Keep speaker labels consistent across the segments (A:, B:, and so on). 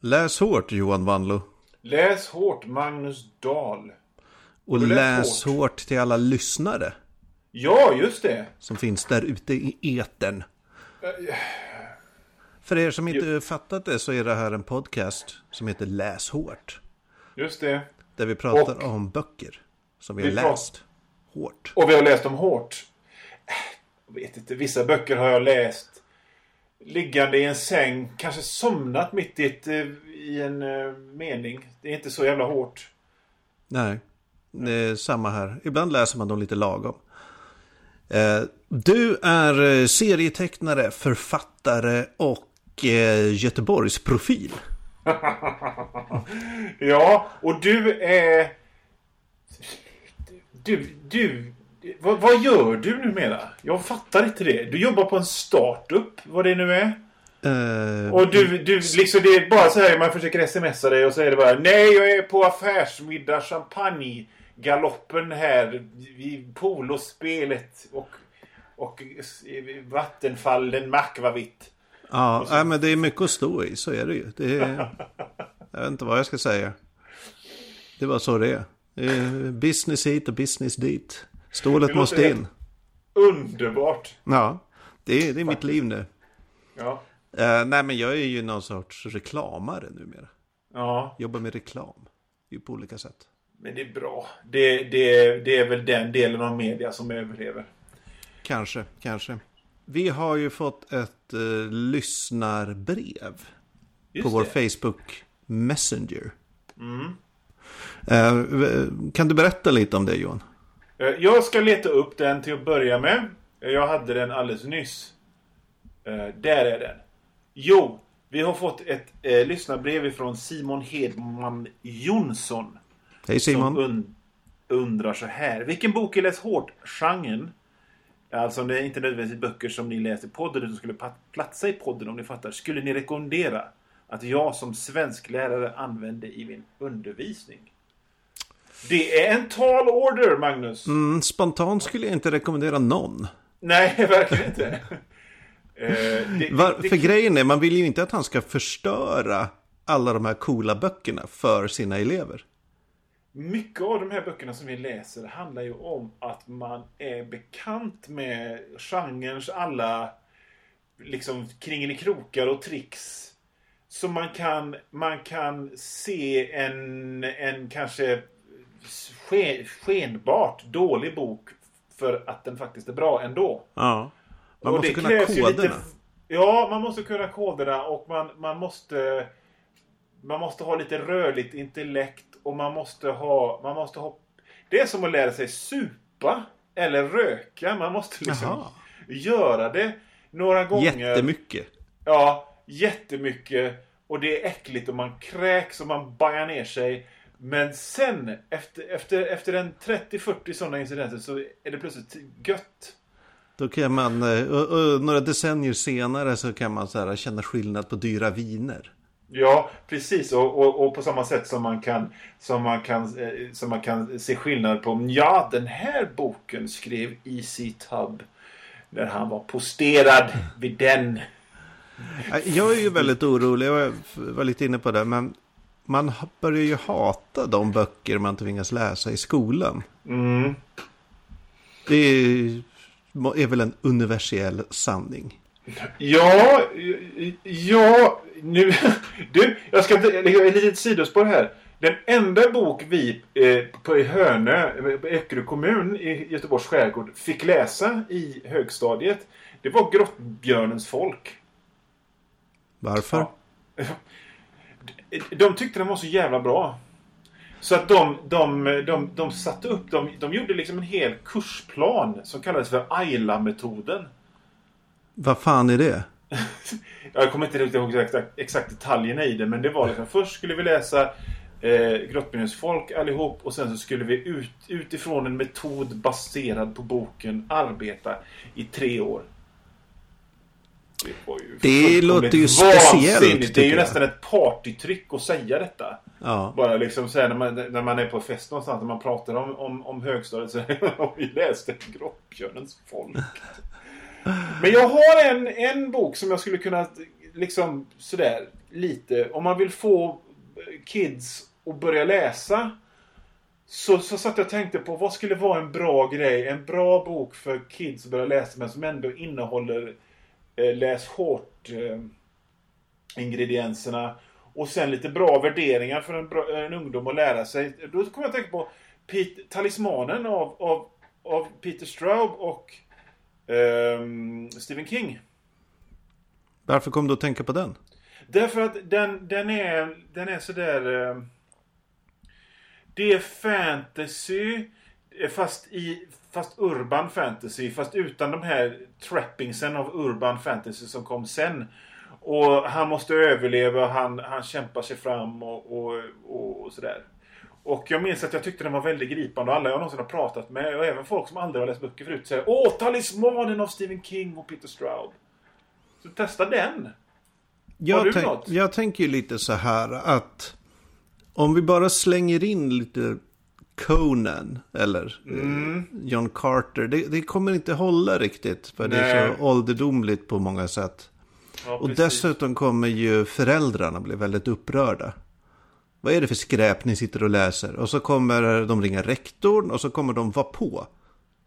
A: Läs hårt Johan Wanlo.
B: Läs hårt Magnus Dahl.
A: Och läs
B: hårt?
A: hårt till alla lyssnare
B: Ja, just det.
A: som finns där ute i etern. För er som inte fattat det så är det här en podcast som heter Läs hårt.
B: Just det.
A: Där vi pratar
B: Och-
A: om böcker som vi har
B: Vi pratar-
A: läst hårt.
B: Och vi har läst dem hårt. Äh, Jag vet inte, vissa böcker har jag läst liggande i en säng, kanske somnat mitt i, ett, eh, i en eh, mening. Det är inte så jävla hårt.
A: Nej, det är samma här. Ibland läser man dem lite lagom. Eh, Du är serietecknare, författare och eh, Göteborgsprofil.
B: Ja, och du är... Du, du... Vad, vad gör du numera? Jag fattar inte det. Du jobbar på en startup, vad det nu är.
A: Eh,
B: Och du, du liksom det är bara så här man försöker smsa dig och så är det bara Nej jag är på affärsmiddag champagne galoppen här vid polospelet och, och vattenfallen Makvavit.
A: Ja, nej, men det är mycket att stå i, så är det ju. Det är, jag vet inte vad jag ska säga. Det var så det är. Det är business hit och business dit. Stålet måste in.
B: Underbart!
A: Ja, det är, det är mitt liv nu.
B: Ja.
A: Eh, nej, men jag är ju någon sorts reklamare numera.
B: ja,
A: Jobbar med reklam. På olika sätt.
B: men det är bra. Det, det, det är väl den delen av media som överlever.
A: Kanske, kanske. Vi har ju fått ett eh, lyssnarbrev
B: Just
A: på vår
B: det.
A: Facebook Messenger.
B: Mm.
A: Eh, kan du berätta lite om det Johan?
B: Eh, Jag ska leta upp den till att börja med. Eh, Jag hade den alldeles nyss. Eh, Där är den. Jo, vi har fått ett eh, lyssnarbrev från Simon Hedman Jonsson.
A: Hej
B: Som
A: Simon.
B: un- undrar så här. Vilken bok är läs hårt-genren? Alltså det är inte nödvändigtvis böcker som ni läser i podden utan skulle platsa i podden om ni fattar. Skulle ni rekommendera att jag som svensklärare använde i min undervisning? Det är en tall order, Magnus.
A: Mm, spontant skulle jag inte rekommendera någon.
B: Nej, verkligen inte. Eh, det,
A: Var,
B: det,
A: för
B: det,
A: grejen är, man vill ju inte att han ska förstöra alla de här coola böckerna för sina elever.
B: mycket av de här böckerna som vi läser handlar ju om att man är bekant med genrens alla liksom kringelikrokar och tricks. Så man kan, man kan se en, en kanske sken, skenbart dålig bok för att den faktiskt är bra ändå.
A: Ja. Man
B: Och
A: måste kunna koderna.
B: Lite, ja, man måste kunna koderna och man, man måste man måste ha lite rörligt intellekt och man måste ha, man måste ha det är som att lära sig supa eller röka. Man måste liksom
A: Jaha.
B: göra det några gånger.
A: Jättemycket.
B: Ja, jättemycket. Och det är äckligt och man kräks och man bajar ner sig. Men sen, efter, efter, efter en 30-40 sådana incidenter så är det plötsligt gött.
A: Då kan man, eh, och, och några decennier senare så kan man så här, känna skillnad på dyra viner.
B: Ja, precis. Och, och, och på samma sätt som man kan, som man kan, eh, som man kan se skillnad på. Ja, den här boken skrev E.C. Tubb när han var posterad vid den.
A: Jag är ju väldigt orolig, jag var lite inne på det, men man börjar ju hata de böcker man tvingas läsa i skolan.
B: Mm.
A: Det är, är väl en universell sanning.
B: Ja, ja, nu... Du, jag ska lägga ett litet sidospår här. Den enda bok vi eh, på Hönö, eh, Öckerö kommun i Göteborgs skärgård fick läsa i högstadiet. Det var Grottbjörnens folk.
A: Varför?
B: Ja. De tyckte den var så jävla bra. Så att de, de, de, de satte upp, de, de gjorde liksom en hel kursplan som kallades för Ayla-metoden.
A: Vad fan är det?
B: Jag kommer inte riktigt ihåg exakt, exakt detaljerna i det, men det var liksom först skulle vi läsa eh, Grottbjörnens folk allihop och sen så skulle vi ut, utifrån en metod baserad på boken arbeta i tre år. Det,
A: låter ju speciellt,
B: Det är ju nästan ett partytryck att säga detta.
A: Ja.
B: Bara liksom så här, när, man, när man är på fest någonstans och man pratar om, om, om högstadiet så har vi läste Grottbjörnens folk. Men jag har en, en bok som jag skulle kunna liksom sådär lite, om man vill få kids att börja läsa. Så, så satt jag och tänkte på vad skulle vara en bra grej, en bra bok för kids att börja läsa men som ändå innehåller eh, läs hårt eh, ingredienserna. Och sen lite bra värderingar för en, bra, en ungdom att lära sig. Då kommer jag att tänka på Pete, Talismanen av, av, av Peter Straub och ehm, Stephen King.
A: Varför kom du att tänka på den?
B: Därför att den, den är, den är sådär... Eh, det är fantasy, eh, fast, i, fast urban fantasy. Fast utan de här trappingsen av urban fantasy som kom sen. Och han måste överleva, han, han kämpar sig fram och, och, och, och sådär. Och jag minns att jag tyckte den var väldigt gripande och alla jag någonsin har pratat med och även folk som aldrig har läst böcker förut säger Åh, Talismanen av Stephen King och Peter Straub. Så testa den.
A: Jag,
B: Har du
A: tänk,
B: något?
A: jag tänker ju lite så här att om vi bara slänger in lite Conan eller eh,
B: Mm.
A: John Carter. Det, det kommer inte hålla riktigt för det är
B: Nej.
A: så ålderdomligt på många sätt.
B: Ja,
A: Och
B: precis.
A: dessutom kommer ju föräldrarna bli väldigt upprörda. Vad är det för skräp ni sitter och läser? Och så kommer de ringa rektorn och så kommer de vara på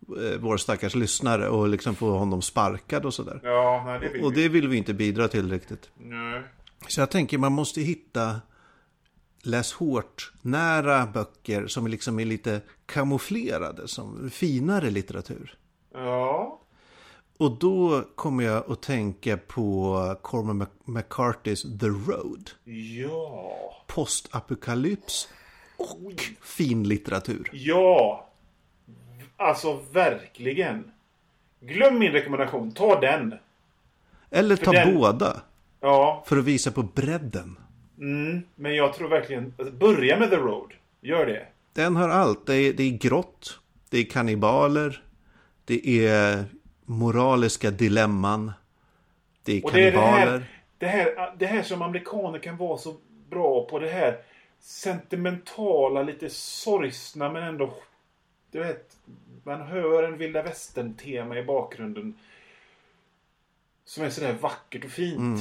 A: eh, vår stackars lyssnare och liksom få honom sparkad och sådär.
B: Ja, nej, det vill
A: Och
B: vi.
A: det vill vi inte bidra till riktigt.
B: Nej.
A: Så jag tänker man måste hitta läs hårt nära böcker som liksom är lite kamouflerade som finare litteratur.
B: Ja.
A: Och då kommer jag att tänka på Cormac Mac- McCarthy's The Road.
B: Ja.
A: Postapokalyps och finlitteratur.
B: Ja. Alltså verkligen. Glöm min rekommendation. Ta den.
A: Eller ta
B: den-
A: båda
B: Ja.
A: för att visa på bredden.
B: Mm, men jag tror verkligen... Alltså, börja med The Road. Gör det.
A: Den har allt. Det är, det är grått, det är kannibaler, det är moraliska dilemman, det är
B: Och det är det
A: kannibaler.
B: här, det, här, det här som amerikaner kan vara så bra på. Det här sentimentala, lite sorgsna men ändå... Du vet, man hör en vilda västern-tema i bakgrunden. Som är sådär vackert och fint.
A: Mm.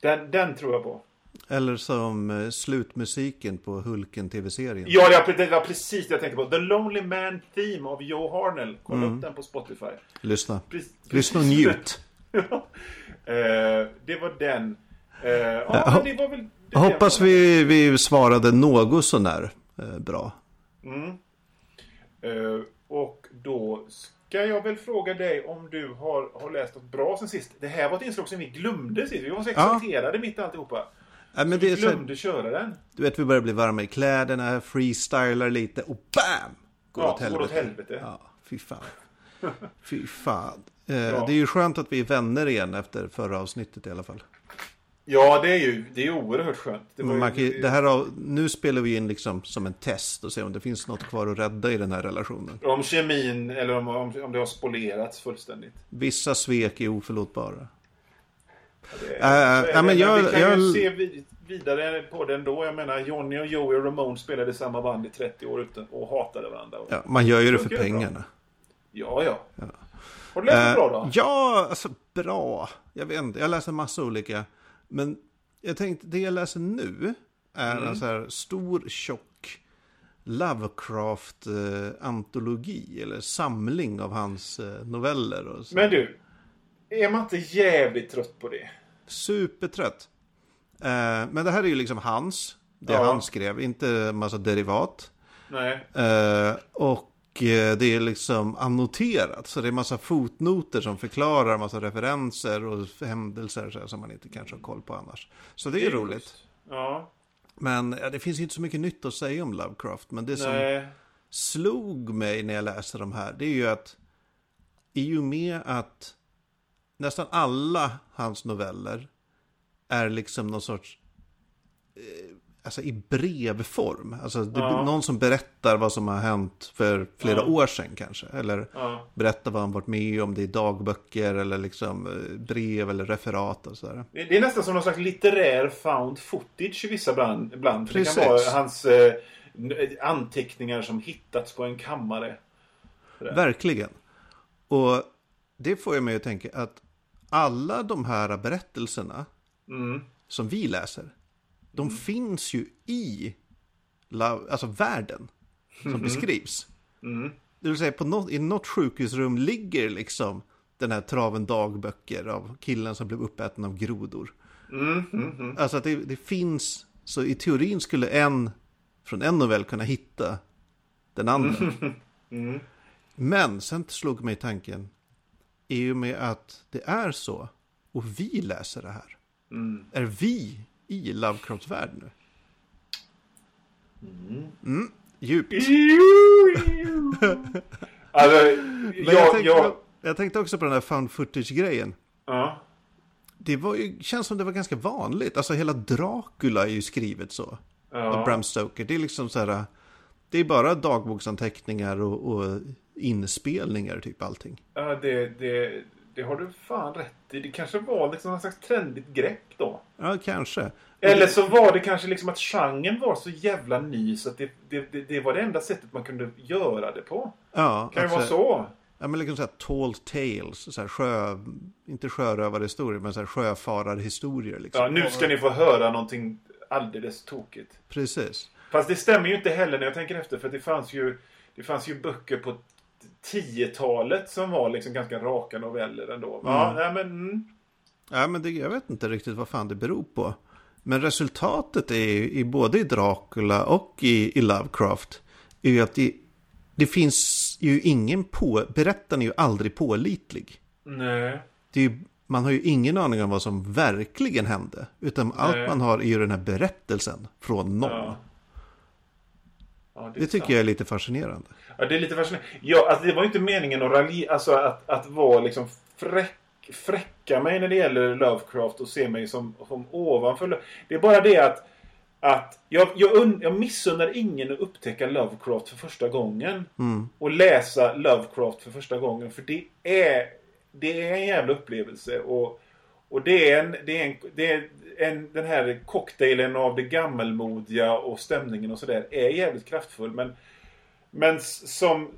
B: Den, den tror jag på.
A: Eller som eh, slutmusiken på Hulken-tv-serien.
B: Ja, det var- precis det jag tänkte på. The Lonely Man Theme av Joe Harnell. Kolla
A: Mm.
B: upp den på Spotify.
A: Lyssna.
B: Precis-
A: Lyssna och njut.
B: Ja. Eh, det var den. Eh, ja,
A: Ja,
B: det var väl... det
A: Hoppas vi, vi svarade något sånär bra.
B: Mm. Och då ska jag väl fråga dig om du har, har läst något bra sen sist. Det här var ett inslag som vi glömde sist. Vi var så
A: Ja.
B: exalterade mitt i alltihopa.
A: Nej, men här-
B: glömde köra den.
A: du vet, vi börjar bli varma i kläderna, freestylar lite och BAM! Går
B: Ja,
A: åt helvete.
B: går åt helvete.
A: Ja, fy fan. Fy fan. Eh,
B: Ja.
A: Det är ju skönt att vi är vänner igen efter förra avsnittet i alla fall.
B: Ja, det är ju det är oerhört skönt. Det ju-
A: kan, det här, av- nu spelar vi in liksom som en test och ser om det finns något kvar att rädda i den här relationen.
B: Om kemin, eller om, om, om det har spolierats fullständigt.
A: Vissa svek är oförlåtbara.
B: Det,
A: Äh, ja, men jag-
B: vi kan
A: jag-
B: ju se vid, vidare på det ändå. Jag menar, Johnny och Joey Ramone spelade i samma band i 30 år utan, och hatade varandra.
A: Ja, man gör ju det för
B: det bra?
A: pengarna.
B: Ja, ja. Har du läst något bra då?
A: Eh, Ja, alltså bra. Jag vet inte, jag läser massa olika. Men jag tänkte, det jag läser nu är
B: Mm.
A: en så här stor, tjock Lovecraft-antologi. eller samling av hans eh, noveller. Och så.
B: Men du, är man inte jävligt trött på det?
A: Supertrött. Eh, men det här är ju liksom hans. Det
B: Ja.
A: han skrev, inte massa derivat.
B: Nej.
A: Eh, och eh, det är liksom annoterat. Så det är massa fotnoter som förklarar massa referenser och händelser så här, som man inte kanske har koll på annars. Så det är roligt.
B: Ja.
A: Men ja, det finns ju inte så mycket nytt att säga om Lovecraft. Men det som
B: Nej.
A: slog mig när jag läste de här, det är ju att i och med att nästan alla hans noveller är liksom någon sorts, eh, alltså i brevform. Alltså det,
B: Ja.
A: någon som berättar vad som har hänt för flera
B: Ja.
A: år sedan kanske. Eller
B: Ja.
A: berättar vad han varit med om, det är dagböcker eller liksom eh, brev eller referat och sådär.
B: Det är nästan som någon slags litterär found footage i vissa ibland. ibland. För det kan
A: Precis.
B: vara hans eh, anteckningar som hittats på en kammare.
A: Verkligen. Och det får jag mig att tänka att alla de här berättelserna
B: Mm.
A: som vi läser, de finns ju i alltså världen som beskrivs. Det vill säga på något, i något sjukhusrum ligger liksom den här traven dagböcker av killen som blev uppäten av grodor. Alltså att det, det finns, så i teorin skulle en från en novell kunna hitta den andra. Men sen slog mig tanken, i och med att det är så, och vi läser det här, är vi i Lovecrafts värld nu? Mm, djupt.
B: alltså,
A: jag,
B: jag,
A: tänkte,
B: jag,
A: jag tänkte också på den här found footage-grejen.
B: ja.
A: Det var ju, känns som det var ganska vanligt. Alltså hela Dracula är ju skrivet så. Av Bram Stoker. Det är liksom så här. Det är bara dagboksanteckningar och, och inspelningar typ allting.
B: Ja, det, det, det har du fan rätt i. Det kanske var liksom någon slags trendigt grepp då.
A: Ja, kanske.
B: Eller så var det kanske liksom att genren var så jävla ny så att det, det, det, det var det enda sättet man kunde göra det på.
A: Ja,
B: Kan det vara
A: alltså,
B: så?
A: Ja, men liksom så här tall tales. Så här sjö, inte sjörövarhistorier, men så här sjöfararhistorier. Liksom.
B: Ja, nu ska ni få höra någonting alldeles tokigt.
A: Precis.
B: Fast det stämmer ju inte heller när jag tänker efter. För det fanns ju, det fanns ju böcker på 10-talet som var liksom ganska raka noveller ändå. Ja, nej men... Mm.
A: Ja, men det, jag vet inte riktigt vad fan det beror på. Men resultatet är i både i Dracula och i, i Lovecraft är ju att det, det finns ju ingen på, berättaren är ju aldrig pålitlig.
B: Nej.
A: Det är ju, man har ju ingen aning om vad som verkligen hände. Utan allt
B: Nej.
A: man har är ju den här berättelsen från någon.
B: Ja. Ja,
A: Det tycker jag är lite fascinerande.
B: Ja, det är lite fascinerande. Ja, alltså, det var ju inte meningen att ralj- alltså att, att vara liksom fräck, fräcka mig när det gäller Lovecraft och se mig som, som ovanför. Det är bara det att, att jag, jag, un, jag missunnar ingen att upptäcka Lovecraft för första gången. Och läsa Lovecraft för första gången. För det är, det är en jävla upplevelse. Och, och det är, en, det är, en, det är en, den här cocktailen av det gammelmodiga och stämningen och sådär är jävligt kraftfull. Men, men som,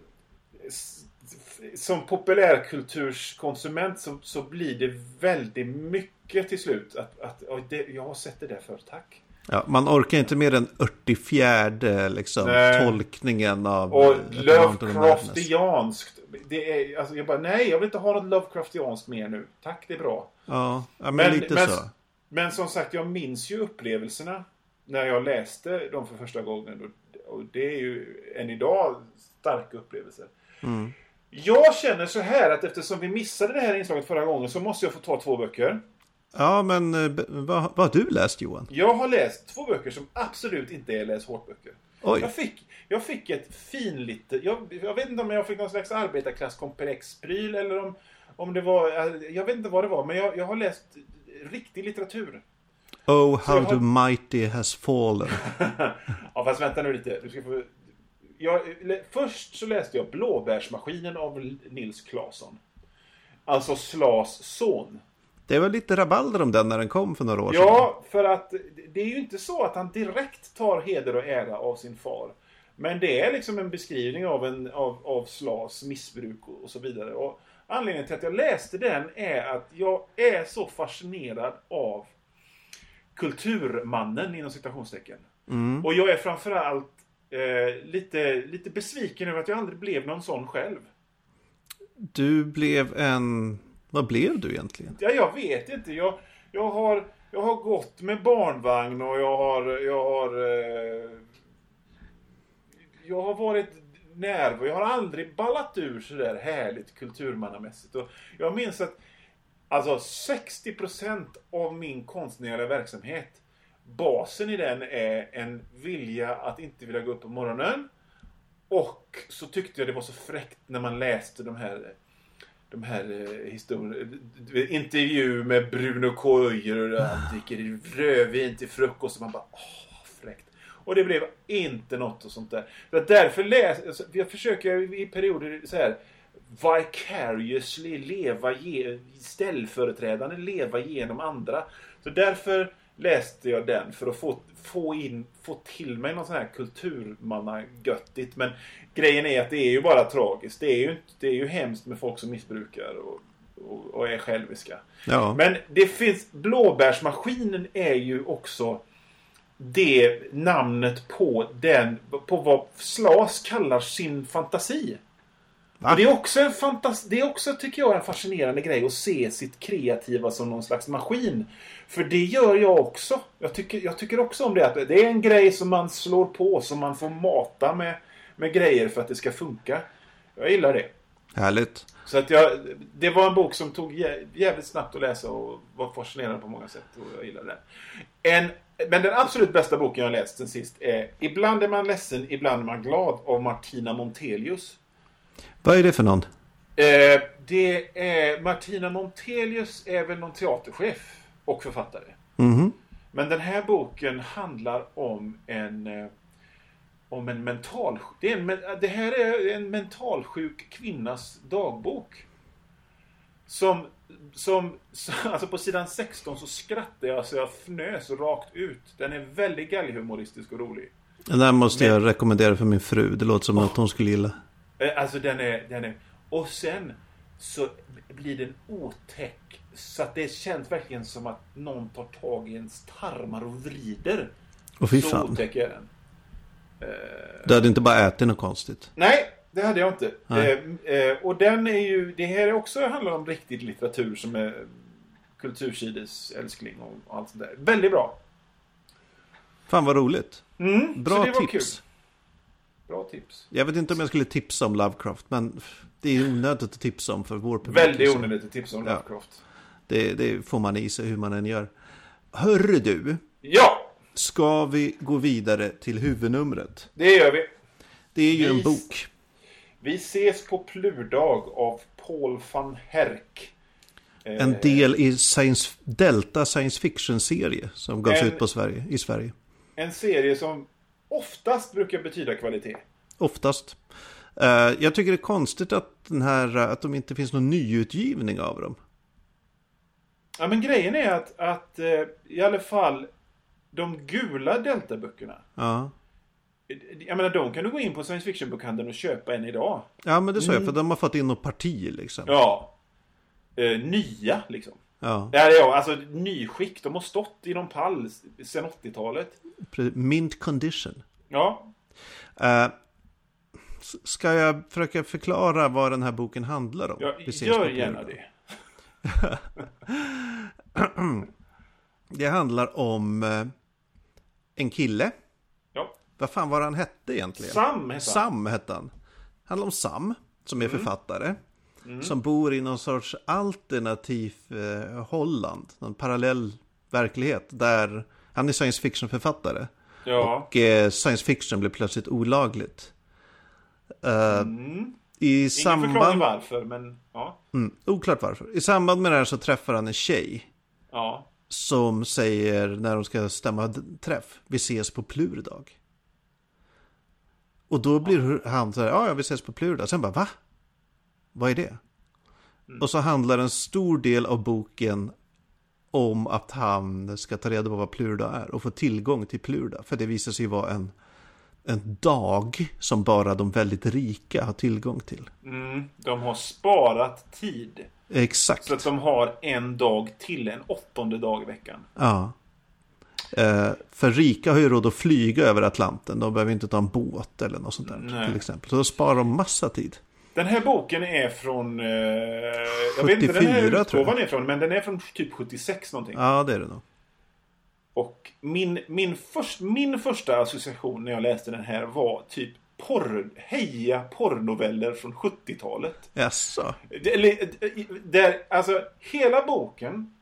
B: som populärkulturskonsument så, så blir det väldigt mycket till slut. Att, att "Oj, det, jag har sett det där förr, tack.
A: Ja, man orkar inte mer än 44 liksom,
B: Nej.
A: tolkningen av
B: Och
A: eh.
B: Lovecraftianskt. Det är, alltså jag bara, nej, jag vill inte ha något Lovecraftianskt mer nu. Tack, det är bra.
A: Ja, men,
B: Men-
A: lite
B: men-
A: så.
B: Men som sagt, jag minns ju upplevelserna när jag läste dem för första gången. Och, det är ju än idag starka upplevelser.
A: Mm.
B: Jag känner så här att eftersom vi missade det här inslaget förra gången så måste jag få ta två böcker.
A: Ja, men eh, vad, vad har du läst Johan?
B: Jag har läst två böcker som absolut inte är läs hårt-böcker. Jag fick, jag fick ett finlite... Jag, jag vet inte om jag fick någon slags arbetarklasskomplex-pryl eller om, om det var... Jag vet inte vad det var, men jag, jag har läst riktig litteratur.
A: Oh, how
B: har-
A: the mighty has fallen.
B: ja, fast vänta nu lite. Du ska få... jag, först så läste jag Blåbärsmaskinen av Nils Claesson. Alltså Slas son.
A: Det var lite rabalder om den när den kom för några år sedan.
B: Ja, för att det är ju inte så att han direkt tar heder och ära av sin far. Men det är liksom en beskrivning av, en, av, av Slas missbruk och, och så vidare. Och anledningen till att jag läste den är att jag är så fascinerad av kulturmannen inom citationstecken. Och jag är framförallt eh, lite, lite besviken över att jag aldrig blev någon sån själv.
A: Du blev en... Vad blev du egentligen?
B: Ja, jag vet inte. Jag, jag, har, jag har gått med barnvagn och jag har... Jag har, eh, jag har varit närvaro. Jag har aldrig ballat ur sådär härligt kulturmannamässigt. Och jag minns att alltså 60% av min konstnärliga verksamhet Basen i den är en vilja att inte vilja gå upp på morgonen. Och så tyckte jag det var så fräckt när man läste de här de här eh, historierna. Intervju med Bruno K. Öijer och han ah, dricker rödvin till frukost och man bara åh. Och det blev inte något och sånt där. Så därför läs, alltså, jag försöker i perioder så här vicariously leva, ställföreträdande leva genom andra. Så därför läste jag den för att få, få, in, få till mig något sånt här kulturmannagöttigt. Men grejen är att det är ju bara tragiskt. Det är ju, det är ju hemskt med folk som missbrukar. Och och, och är själviska.
A: Ja.
B: Men det finns, blåbärsmaskinen är ju också det namnet på den, på vad Slas kallar sin fantasi. Det är också en fantas det är också, tycker jag, en fascinerande grej att se sitt kreativa som någon slags maskin. För det gör jag också. Jag tycker, jag tycker också om det. Att det är en grej som man slår på, som man får mata med, med grejer för att det ska funka. Jag gillar det.
A: Härligt.
B: Så att jag, det var en bok som tog jä- jävligt snabbt att läsa och var fascinerande på många sätt. Och jag gillade den. En, men den absolut bästa boken jag har läst sen sist är Ibland är man ledsen, ibland är man glad av Martina Montelius.
A: Vad är det för någon?
B: Eh, det är Martina Montelius är väl någon teaterchef och författare.
A: Mhm.
B: Men den här boken handlar om en eh, om en mental... Det, är en, det här är en mentalsjuk kvinnas dagbok. Som, som, alltså på sidan 16 så skrattar jag så jag fnös rakt ut. Den är väldigt galghumoristisk och rolig.
A: Den där måste jag rekommendera för min fru. Det låter som att hon skulle gilla.
B: Eh, Alltså den är, den är... Och sen så blir den otäck. Så att det känns verkligen som att någon tar tag i ens tarmar och vrider.
A: Och fy
B: så
A: fan.
B: otäck är den.
A: Du hade inte bara ätit något konstigt.
B: Nej, det hade jag inte. Eh, eh, och den är ju... Det här är också handlar om riktig litteratur som är kultursides älskling och, och allt sånt där. Väldigt bra.
A: Fan vad roligt.
B: Mm,
A: Bra tips.
B: Kul. Bra tips.
A: Jag vet inte om jag skulle tipsa om Lovecraft. Men det är onödigt att tipsa om för vår publik.
B: Väldigt
A: liksom.
B: onödigt att tipsa om
A: Ja.
B: Lovecraft.
A: Det, det får man i sig hur man än gör. Hörru du.
B: Ja,
A: Ska vi gå vidare till huvudnumret?
B: det gör vi.
A: Det är ju en bok.
B: Vi ses på Plurdag av Paul van Herk. Eh,
A: En del i science, Delta science fiction-serie som gavs
B: En-
A: ut på Sverige, i Sverige.
B: En serie som oftast brukar betyda kvalitet.
A: Oftast. Eh, jag tycker det är konstigt att, den här, att de inte finns någon nyutgivning av dem.
B: Ja, men grejen är att, att eh, i alla fall de gula Delta-böckerna.
A: Ja,
B: Jag menar, de kan du gå in på science fiction-bokhandeln och köpa en idag.
A: ja men det sa jag, för de har fått in något parti liksom.
B: Ja. Eh, nya, liksom.
A: Ja,
B: Ja, är, alltså nyskick. De har stått i någon pall sedan 80-talet.
A: pre- mint condition.
B: Ja.
A: Eh, ska jag försöka förklara vad den här boken handlar om?
B: ja gör gärna det.
A: Det handlar om eh, en kille. Vad fan var han hette egentligen?
B: Sam heter han.
A: Sam hette han. handlar om Sam, som är författare. Som bor i någon sorts alternativ eh, Holland. Någon parallell verklighet. Där han är science fiction-författare.
B: Ja.
A: Och eh, science fiction blev plötsligt olagligt. Eh, I
B: Ingen förklaring
A: samband...
B: varför, men ja.
A: Mm, oklart varför. I samband med det här så träffar han en tjej.
B: Ja.
A: Som säger när de ska stämma träff. Vi ses på Plurdag. Och då blir han så här, ja, vi ses på Plurdag. Sen bara, va? Vad är det? Och så handlar en stor del av boken om att han ska ta reda på vad Plurdag är och få tillgång till Plurdag. För det visar sig vara en, en dag som bara de väldigt rika har tillgång till.
B: Mm, de har sparat tid.
A: Exakt.
B: Så att de har en dag till, en åttonde dag i veckan.
A: Ja. Eh, för rika har ju råd att flyga över Atlanten. De behöver inte ta en båt eller något sånt där.
B: Nej.
A: Till exempel. Så då sparar de massa tid.
B: Den här boken är från... Eh, jag vet inte den här
A: 74 tror jag.
B: utgåvan är från, men den är från typ 76 någonting.
A: Ja, det är det nog.
B: Och min, min, först, min första association när jag läste den här var typ porr, heja porrnoveller från 70-talet.
A: Jaså?
B: Eller, eh, Där, alltså, hela boken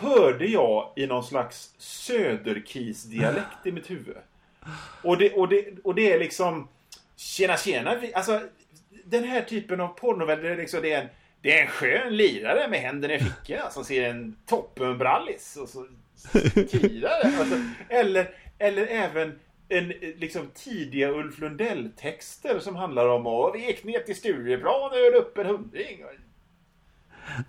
B: hörde jag i någon slags söderkisdialekt i mitt huvud. Och det, och det, och det är liksom... Tjena, tjena. Vi, alltså, den här typen av porrnoveller, det är, liksom, det är, en, det är en skön lirare med händerna i fickorna som ser en toppenbrallis och så tirar alltså, eller, eller även en, liksom, tidiga Ulf Lundell-texter som handlar om att vi gick ner till Stureplan och höll upp en hundring.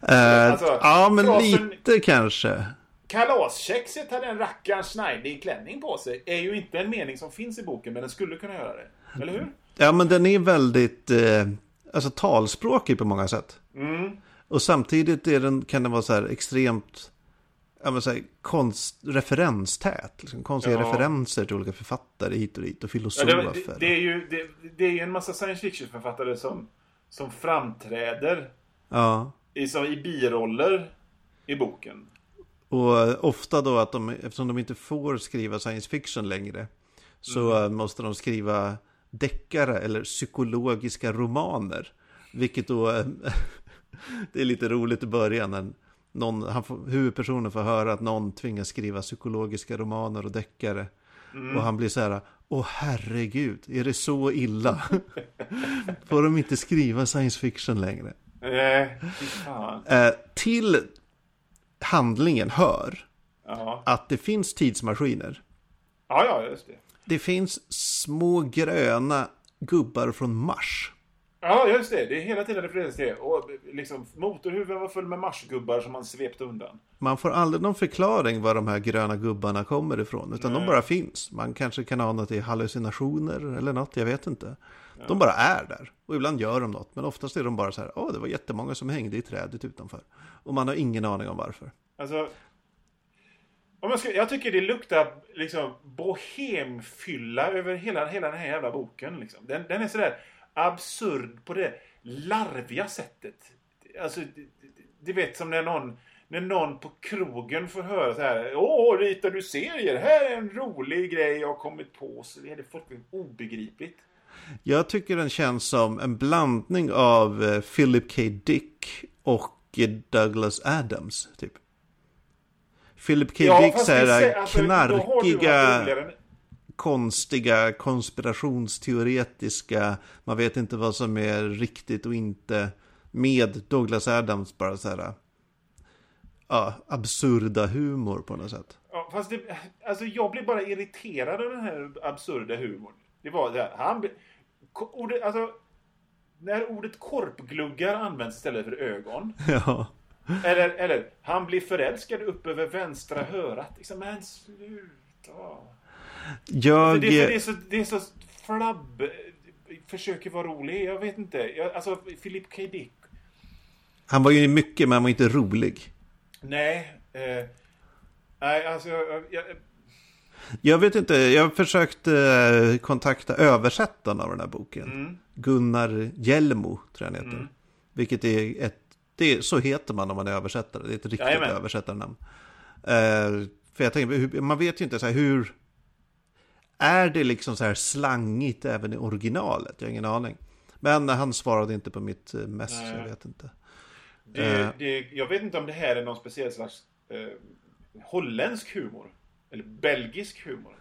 A: Eh,
B: Alltså,
A: ja, men
B: frasen-
A: lite kanske.
B: Kalaskexet hade en rackarns snajdig klänning på sig. är ju inte en mening som finns i boken, men den skulle kunna göra det. Eller hur?
A: Ja, men den är väldigt... Eh, alltså talspråkig på många sätt.
B: Mm.
A: Och samtidigt är den, kan den vara så här extremt ja, men så här, konst, referenstät. Liksom, konstiga
B: Ja.
A: referenser till olika författare hit och dit och
B: Ja,
A: filosofer.
B: det, det, det, är ju, det, det är ju en massa science fiction-författare som, som framträder
A: ja.
B: I, som, i biroller i boken.
A: Och eh, ofta då att de, eftersom de inte får skriva science fiction längre, så
B: Mm.
A: eh, måste de skriva deckare eller psykologiska romaner. Vilket då, eh, det är lite roligt i början när någon, han får, huvudpersonen får höra att någon tvingas skriva psykologiska romaner och deckare.
B: Mm.
A: Och han blir så här, åh herregud, är det så illa? får de inte skriva science fiction längre?
B: Nej, fan.
A: Eh, till handlingen hör att det finns tidsmaskiner.
B: ja, ja, just det.
A: Det finns små gröna gubbar från Mars.
B: Ja, just det. Det är hela tiden refereras till det. Och liksom, motorhuven var full med marsgubbar som man svepte undan.
A: Man får aldrig någon förklaring var de här gröna gubbarna kommer ifrån. Utan de
B: Nej.
A: bara finns. Man kanske kan ana att det är hallucinationer eller något, jag vet inte. De bara är där. Och ibland gör de något. Men oftast är de bara så här, åh det var jättemånga som hängde i trädet utanför. Och man har ingen aning om varför.
B: Alltså... Om jag, ska, jag tycker det luktar liksom bohemfylla över hela, hela den här jävla boken. Liksom. Den, den är sådär absurd på det larviga sättet. Alltså, du- vet som när någon, när någon på krogen får höra så här. Åh, ritar du serier? Här är en rolig grej jag har kommit på. Så är det fullkomligt obegripligt.
A: Jag tycker den känns som en blandning av eh, Philip K. Dick och eh, Douglas Adams, typ. Philip K. Dick
B: fast
A: så
B: det
A: här
B: sä- alltså,
A: knarkiga, konstiga, konspirationsteoretiska, man vet inte vad som är riktigt och inte, med Douglas Adams bara så här, ja, absurda humor på något sätt.
B: Ja, fast det, alltså jag blev bara irriterad av den här absurda humorn. Det var det här, han... Ordet, alltså, när ordet korpgluggar används istället för ögon.
A: Ja,
B: Eller, eller han blir förälskad upp över vänstra örat. Liksom, men sluta.
A: Jag...
B: Det, är, det, är så, det är så flabb... Försöker vara rolig. Jag vet inte. Jag, alltså, Philip K. Dick.
A: Han var ju mycket, men han var inte rolig.
B: Nej. Eh, nej, alltså... Jag, jag,
A: Jag vet inte, jag försökte eh, kontakta översättaren av den här boken.
B: mm,
A: Gunnar Hjelmo, tror jag han heter.
B: Mm.
A: Vilket är ett, det är, så heter man om man är översättare. Det är ett riktigt
B: Jajamän.
A: översättarnamn. Eh, för jag tänker, man vet ju inte så här hur... Är det liksom så här slangigt även i originalet? Jag har ingen aning. Men han svarade inte på mitt eh, mess,
B: Nej.
A: jag vet inte.
B: det,
A: Eh.
B: det, jag vet inte om det här är någon speciell slags eh, holländsk humor. Eller belgisk humor.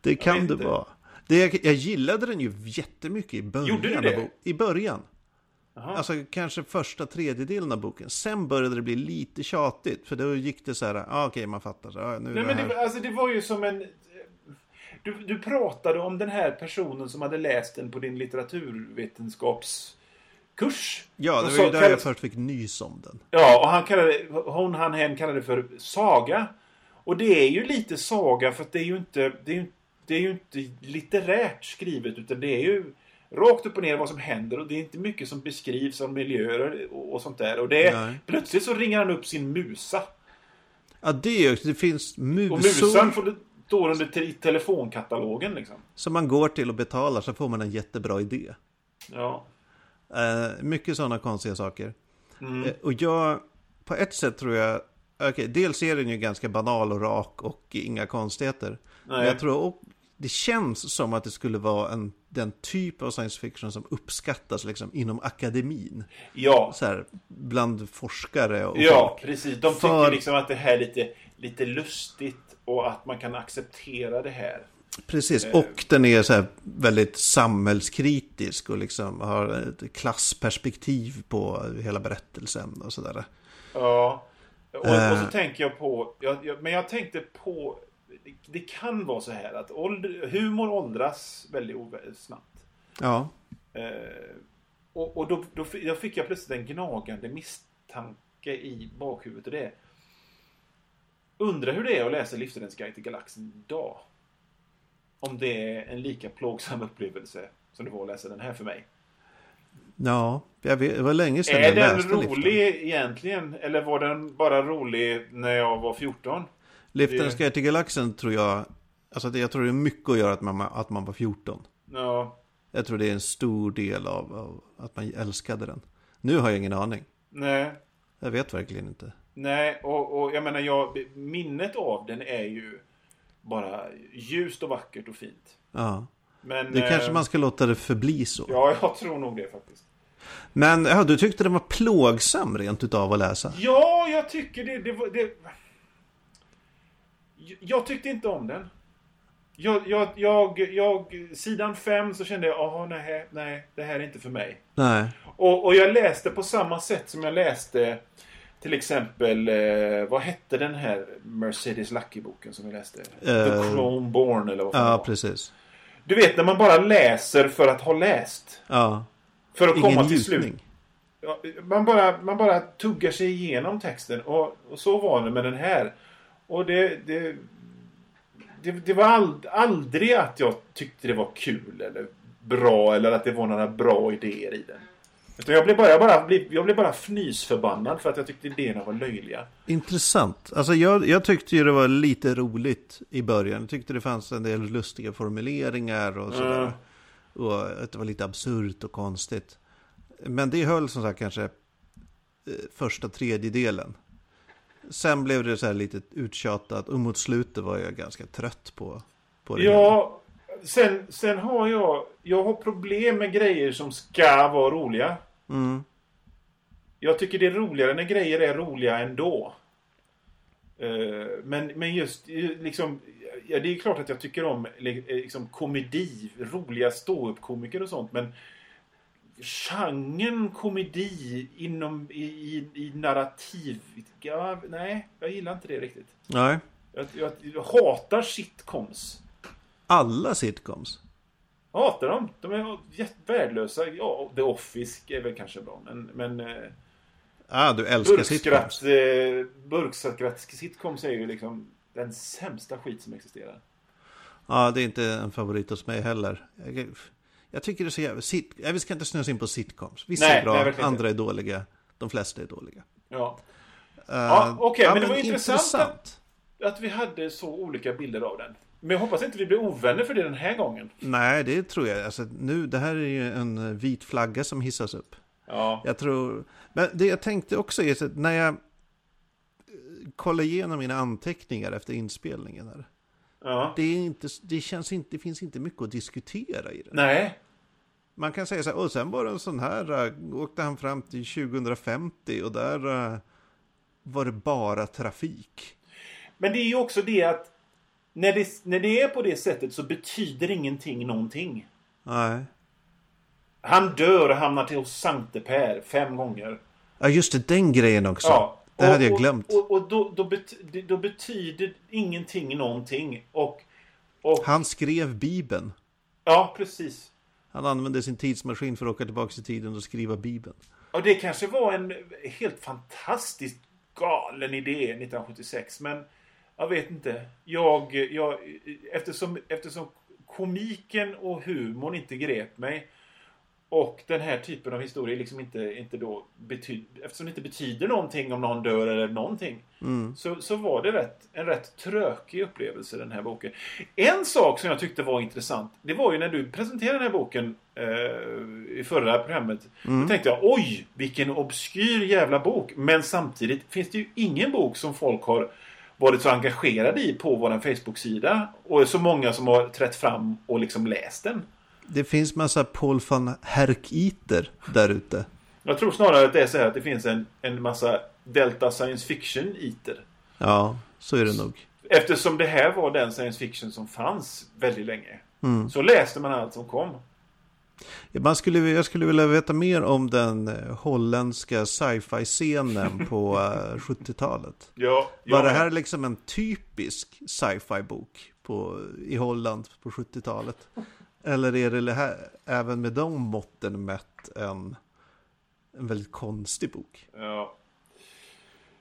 A: Det kan
B: vet
A: det
B: inte.
A: vara. Det, jag, jag gillade den ju jättemycket i början.
B: Gjorde du det?
A: I början. Alltså kanske första tredjedelen av boken. Sen började det bli lite tjatigt. För då gick det så här, ah, okej man fattar. Så, ah, nu
B: Nej,
A: det
B: men det, alltså, det var ju som en... Du, du pratade om den här personen som hade läst den på din litteraturvetenskapskurs.
A: Ja, det
B: Och
A: var ju där jag först fick nys om den.
B: Ja, och han kallade, hon, han, hen kallade det för saga. Och det är ju lite saga för att det är ju inte, det är ju, det är ju inte litterärt skrivet utan det är ju rakt upp och ner vad som händer och det är inte mycket som beskrivs av miljöer och, och sånt där. Och det är,
A: Nej.
B: plötsligt så ringer han upp sin musa.
A: Ja, det är det finns
B: Och
A: musor
B: musan får står under te- telefonkatalogen liksom.
A: som man går till och betalar så får man en jättebra idé.
B: Ja.
A: Eh, mycket sådana konstiga saker.
B: Mm.
A: Eh, och jag, på ett sätt tror jag, okej, dels är den ju ganska banal och rak och inga konstigheter. Men
B: Nej.
A: jag tror och, det känns som att det skulle vara en, den typ av science fiction som uppskattas liksom inom akademin.
B: Ja.
A: Så här, bland forskare och
B: Ja,
A: folk.
B: precis. De tycker
A: För-
B: liksom att det här är lite, lite lustigt och att man kan acceptera det här.
A: Precis,
B: Eh.
A: och den är så här väldigt samhällskritisk och liksom har ett klassperspektiv på hela berättelsen och sådär.
B: Ja. Och,
A: Eh.
B: och så tänker jag på... Jag, jag, men jag tänkte på... Det, det kan vara så här att ålder, humor åldras väldigt snabbt.
A: Ja,
B: Eh, och och då, då fick jag plötsligt en gnagande misstanke i bakhuvudet. Och det är... Undrar hur det är att läsa Livsräddens guide till galaxen idag. Om det är en lika plågsam upplevelse som det var att läsa den här för mig.
A: Ja, jag vet, det var länge sedan
B: Är
A: jag
B: den
A: läste
B: rolig
A: Liften.
B: egentligen? Eller var den bara rolig när jag var 14?
A: Liftarens guide till galaxen tror jag, alltså jag tror det är mycket att göra att man, att man var 14.
B: Ja.
A: Jag tror det är en stor del av, av att man älskade den. Nu har jag ingen aning.
B: Nej.
A: Jag vet verkligen inte.
B: Nej, och, och jag menar, jag, minnet av den är ju bara ljust och vackert och fint.
A: Ja.
B: Men,
A: Det kanske
B: eh,
A: man ska låta det förbli så.
B: Ja, jag tror nog det faktiskt.
A: Men ja, du tyckte den var plågsam rent utav att läsa?
B: Ja, jag tycker det, det, var- det... Jag tyckte inte om den. Jag, jag, jag, jag, sidan fem så kände jag, jaha, nej, nej, det här är inte för mig.
A: Nej.
B: Och, och jag läste på samma sätt som jag läste till exempel, eh, vad hette den här Mercedes Lucky-boken som vi läste? The
A: Eh,
B: Chrome Born eller vad fan
A: Ja,
B: var.
A: precis.
B: Du vet när man bara läser för att ha läst.
A: Ja.
B: För att
A: Ingen
B: komma till slut. Ja, man, bara, man bara tuggar sig igenom texten och, och så var det med den här. Och det... Det, det, det var ald, aldrig att jag tyckte det var kul eller bra eller att det var några bra idéer i den. Utan jag blev bara, jag bara, jag blev bara fnysförbannad för att jag tyckte idéerna var löjliga.
A: Intressant. Alltså jag, jag tyckte ju det var lite roligt i början. Jag tyckte det fanns en del lustiga formuleringar och sådär.
B: Mm.
A: Och att det var lite absurt och konstigt. Men det höll som sagt kanske eh, första tredjedelen. Sen blev det så här lite uttjatat och mot slutet var jag ganska trött på, på det.
B: Ja, sen, sen har jag, jag har problem med grejer som ska vara roliga.
A: Mm.
B: Jag tycker det är roligare när grejer är roliga ändå. Eh, Men, men just eh, liksom, ja, det är klart att jag tycker om eh, liksom, komedi, roliga ståuppkomiker och sånt, men genren komedi inom i, i, i narrativ, ja, nej, jag gillar inte det riktigt.
A: Nej.
B: Jag, jag, jag hatar sitcoms.
A: Alla sitcoms.
B: Jag hatar dem. De är värdelösa. Ja, The Office är väl kanske bra, men, men eh,
A: Ah, du älskar
B: Burkskratt,
A: sitcoms.
B: eh, burkskratt sitcoms är ju liksom den sämsta skit som existerar.
A: Ja, det är inte en favorit hos mig heller. Jag, jag tycker det är så jävla... Sit, ja, vi ska inte snöa in på sitcoms. Vissa
B: Nej,
A: är bra,
B: nej,
A: andra är dåliga. De flesta är dåliga.
B: Ja.
A: Uh,
B: Ja, okej, men det var intressant Att vi hade så olika bilder av den. Men jag hoppas inte vi blir ovänner för det den här gången.
A: Nej, det tror jag. Alltså, nu, det här är ju en vit flagga som hissas upp.
B: Ja.
A: Jag tror... Men det jag tänkte också är att när jag eh, kollar igenom mina anteckningar efter inspelningen här.
B: ja.
A: Det, är inte, det känns inte, det finns inte mycket att diskutera i den.
B: Nej.
A: Man kan säga så här, och sen var det en sån här, äh, åkte han fram till 2050 och där var det bara trafik.
B: Men det är ju också det att när det, när det är på det sättet så betyder ingenting någonting.
A: Nej.
B: Han dör och hamnar till hos Sankte Per fem gånger.
A: Ja, just det, den grejen också.
B: Ja.
A: Det hade jag
B: och,
A: glömt.
B: Och, och, då, då, bet, då betyder ingenting någonting. Och, och
A: Han skrev Bibeln.
B: ja, precis.
A: Han använde sin tidsmaskin för att åka tillbaka i tiden och skriva Bibeln.
B: Och det kanske var en helt fantastiskt galen idé 1976. Men jag vet inte. Jag, jag, eftersom, eftersom komiken och humorn inte grep mig. Och den här typen av historier liksom inte, inte då betyd, eftersom det inte betyder någonting om någon dör eller någonting. Så, så var det rätt, en rätt trökig upplevelse den här boken. En sak som jag tyckte var intressant. Det var ju när du presenterade den här boken eh, i förra programmet. Då tänkte jag oj vilken obskyr jävla bok. Men samtidigt finns det ju ingen bok som folk har varit så engagerade i på vår Facebook-sida. Och så många som har trätt fram och liksom läst den.
A: Det finns massa Paul van Herkiter där ute.
B: Jag tror snarare att det är så här att det finns en, en massa Delta Science Fiction-iter.
A: Ja, så är det nog.
B: Eftersom det här var den science fiction som fanns väldigt länge. Så läste man allt som kom.
A: Man skulle, jag skulle vilja veta mer om den eh, holländska sci-fi-scenen på eh, 70-talet.
B: Ja,
A: Var det här liksom en typisk sci-fi-bok i Holland på 70-talet? Eller är det här, även med de måtten mätt en, en väldigt konstig bok?
B: Ja.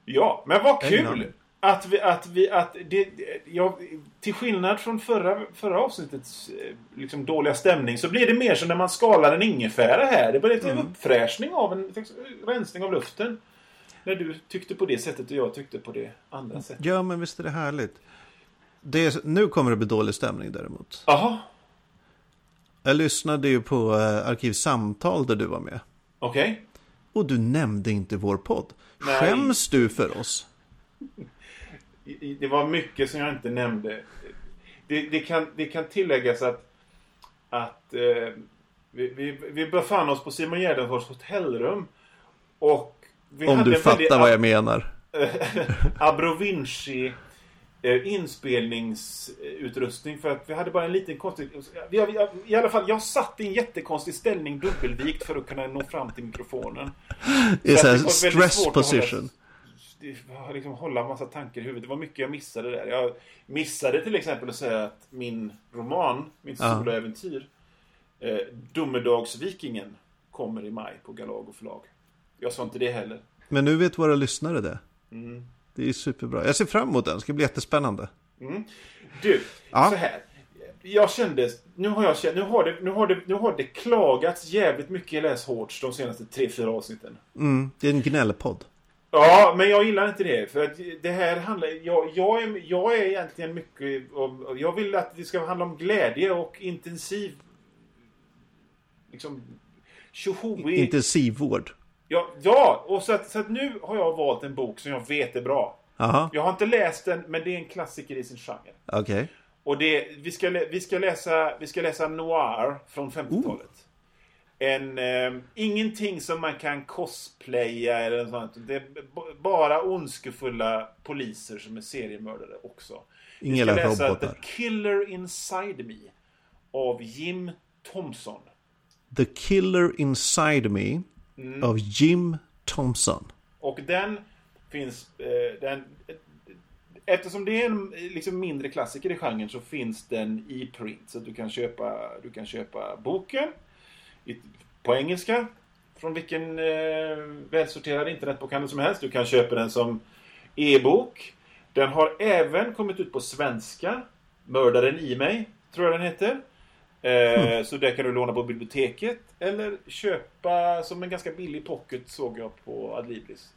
B: ja, men vad kul! Att vi, att vi, att det, jag, till skillnad från förra, förra avsnittets eh, liksom dåliga stämning så blir det mer som när man skalar en ingefära här. Det blir en uppfräschning av en liksom, rensning av luften. När du tyckte på det sättet och jag tyckte på det andra sättet.
A: Ja, men visst är det härligt. Det är, nu kommer det bli dålig stämning däremot.
B: Jaha,
A: Jag lyssnade ju på eh, Arkivsamtal där du var med.
B: okej.
A: Och du nämnde inte vår podd.
B: Nej.
A: Skäms du för oss?
B: Det var mycket som jag inte nämnde. Det, det, kan, det kan tilläggas att, att eh, vi, vi, vi befann oss på Simon Gärdenfors hotellrum. Och vi
A: Om
B: hade
A: du
B: väldigt
A: fattar vad jag menar.
B: Abrovinci eh, inspelningsutrustning för att vi hade bara en liten konstig... Vi, vi, I alla fall, jag satt i en jättekonstig ställning dubbelvikt för att kunna nå fram till mikrofonen.
A: Det är
B: Så väldigt
A: stress position.
B: Liksom hålla en massa tankar i huvudet. Det var mycket jag missade där. Jag missade till exempel att säga att min roman, min
A: Ja.
B: soloäventyr, eh, Domedagsvikingen, kommer i maj på Galago förlag. Jag sa inte det heller.
A: Men nu vet våra lyssnare det.
B: Mm.
A: Det är superbra. Jag ser fram emot den. Det ska bli jättespännande.
B: Mm. Du,
A: Ja.
B: så här. Jag kände, nu har jag känt, nu har det, nu har det, nu har det klagats jävligt mycket i Läs Hårds de senaste tre, fyra avsnitten.
A: Mm, det är en gnällpodd.
B: Ja, men jag gillar inte det. För att det här handlar... Jag, jag, är, jag är egentligen mycket... om- Jag vill att det ska handla om glädje och intensiv... Liksom... Tjohoi.
A: Intensivvård.
B: Ja, ja, och så att, så att nu har jag valt en bok som jag vet är bra.
A: Jaha,
B: Jag har inte läst den, men det är en klassiker i sin genre.
A: okej.
B: Och det, vi, ska, vi, ska läsa, vi ska läsa Noir från 50-talet. En, eh, ingenting som man kan cosplaya eller något sånt. Det är bara ondskefulla poliser som är seriemördare också. Vi
A: Inga
B: ska
A: jävla
B: läsa
A: robotar.
B: The Killer Inside Me av Jim Thompson.
A: The Killer Inside Me
B: Mm.
A: av Jim Thompson.
B: Och den finns... Eh, den, eftersom det är en liksom, mindre klassiker i genren så finns den i print. Så du kan köpa, du kan köpa boken på engelska från vilken eh, välsorterad internetbokhandel som helst. Du kan köpa den som e-bok. Den har även kommit ut på svenska. Mördaren i mig, tror jag den heter. Eh, Så det kan du låna på biblioteket. Eller köpa som en ganska billig pocket såg jag på Adlibris.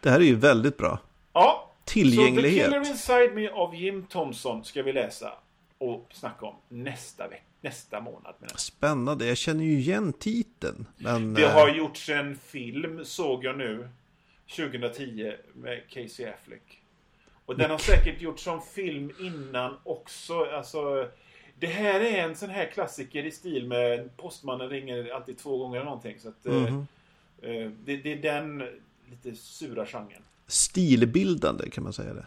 A: Det här är ju väldigt bra.
B: Ja,
A: Tillgänglighet.
B: Så The Killer Inside Me av Jim Thompson ska vi läsa och snacka om nästa veck nästa månad. menar.
A: Spännande. Jag känner ju igen titeln. Men,
B: Det
A: eh,
B: har gjorts en film, såg jag nu, 2010 med Casey Affleck. Och den har säkert gjorts som film innan också. Alltså, det här är en sån här klassiker i stil med Postmannen ringer alltid två gånger eller någonting. Så att,
A: Mhm.
B: eh, det, det är den lite sura genren.
A: Stilbildande kan man säga det.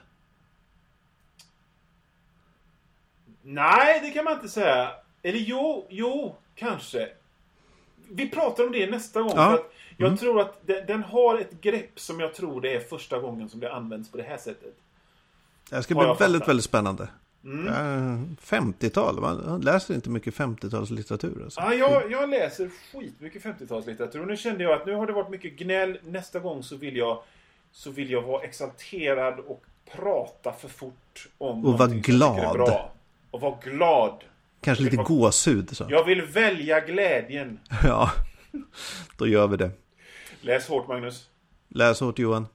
B: Nej, det kan man inte säga. Eller jo, jo, kanske. Vi pratar om det nästa gång.
A: Ja.
B: För att jag tror att den, den har ett grepp som jag tror det är första gången som det används på det här sättet.
A: Det ska bli väldigt,
B: fattat.
A: väldigt spännande.
B: Mm.
A: Eh, 50-tal, man läser inte mycket 50-talslitteratur. Alltså.
B: Ja, jag, jag läser skitmycket 50-talslitteratur och nu kände jag att nu har det varit mycket gnäll. Nästa gång så vill jag, så vill jag vara exalterad och prata för fort om
A: Och vara glad.
B: Och vara glad.
A: Kanske lite gåshud. Så.
B: Jag vill välja glädjen.
A: Ja, då gör vi det.
B: Läs hårt, Magnus.
A: Läs hårt Johan.